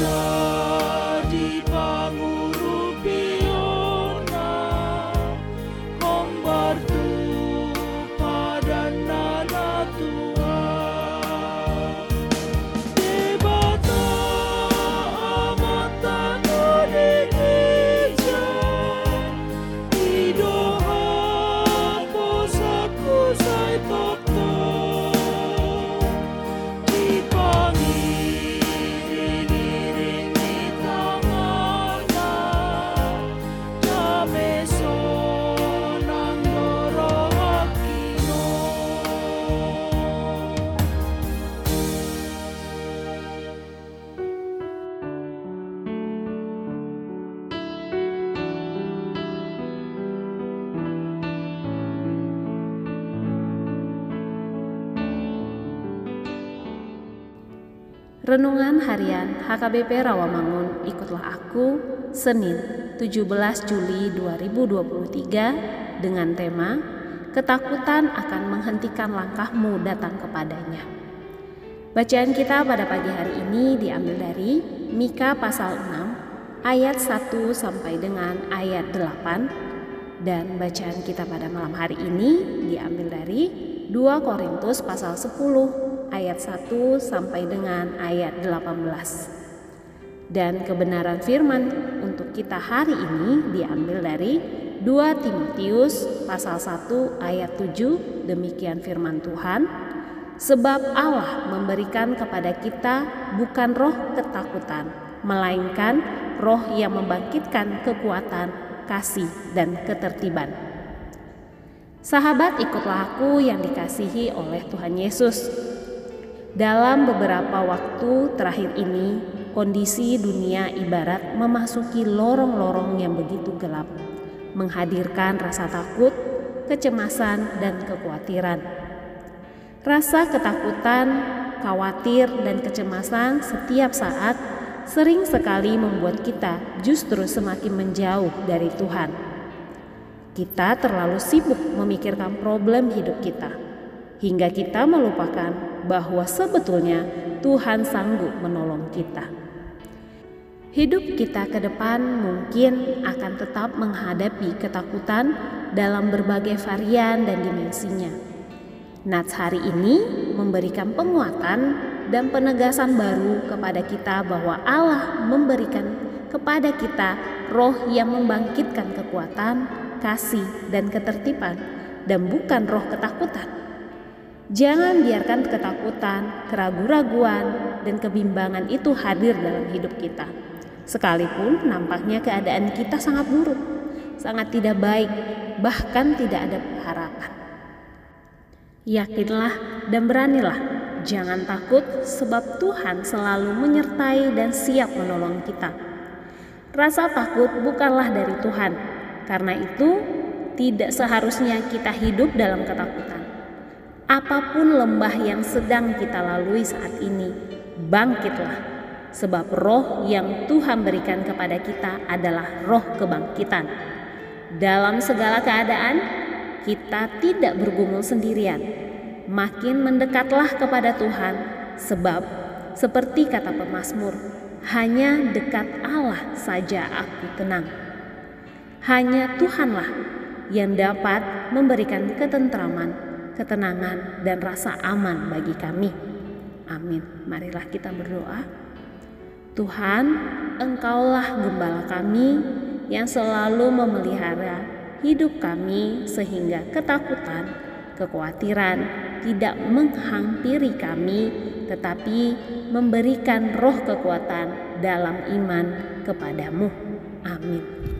love. Renungan Harian HKBP Rawamangun Ikutlah Aku Senin 17 Juli 2023 dengan tema Ketakutan akan menghentikan langkahmu datang kepadanya. Bacaan kita pada pagi hari ini diambil dari Mika pasal 6 ayat 1 sampai dengan ayat 8 dan bacaan kita pada malam hari ini diambil dari 2 Korintus pasal 10 ayat 1 sampai dengan ayat 18. Dan kebenaran firman untuk kita hari ini diambil dari 2 Timotius pasal 1 ayat 7 demikian firman Tuhan. Sebab Allah memberikan kepada kita bukan roh ketakutan melainkan roh yang membangkitkan kekuatan kasih dan ketertiban. Sahabat ikutlah aku yang dikasihi oleh Tuhan Yesus dalam beberapa waktu terakhir ini, kondisi dunia ibarat memasuki lorong-lorong yang begitu gelap, menghadirkan rasa takut, kecemasan, dan kekhawatiran. Rasa ketakutan, khawatir, dan kecemasan setiap saat sering sekali membuat kita justru semakin menjauh dari Tuhan. Kita terlalu sibuk memikirkan problem hidup kita, hingga kita melupakan bahwa sebetulnya Tuhan sanggup menolong kita. Hidup kita ke depan mungkin akan tetap menghadapi ketakutan dalam berbagai varian dan dimensinya. Nats hari ini memberikan penguatan dan penegasan baru kepada kita bahwa Allah memberikan kepada kita roh yang membangkitkan kekuatan, kasih, dan ketertiban, dan bukan roh ketakutan. Jangan biarkan ketakutan, keraguan-raguan, dan kebimbangan itu hadir dalam hidup kita. Sekalipun nampaknya keadaan kita sangat buruk, sangat tidak baik, bahkan tidak ada harapan. Yakinlah dan beranilah, jangan takut sebab Tuhan selalu menyertai dan siap menolong kita. Rasa takut bukanlah dari Tuhan, karena itu tidak seharusnya kita hidup dalam ketakutan apa pun lembah yang sedang kita lalui saat ini, bangkitlah, sebab roh yang Tuhan berikan kepada kita adalah roh kebangkitan. Dalam segala keadaan, kita tidak bergumul sendirian, makin mendekatlah kepada Tuhan, sebab seperti kata pemazmur, hanya dekat Allah saja aku tenang. Hanya Tuhanlah yang dapat memberikan ketentraman ketenangan, dan rasa aman bagi kami. Amin. Marilah kita berdoa. Tuhan, Engkaulah gembala kami yang selalu memelihara hidup kami sehingga ketakutan, kekhawatiran tidak menghampiri kami, tetapi memberikan roh kekuatan dalam iman kepadamu. Amin.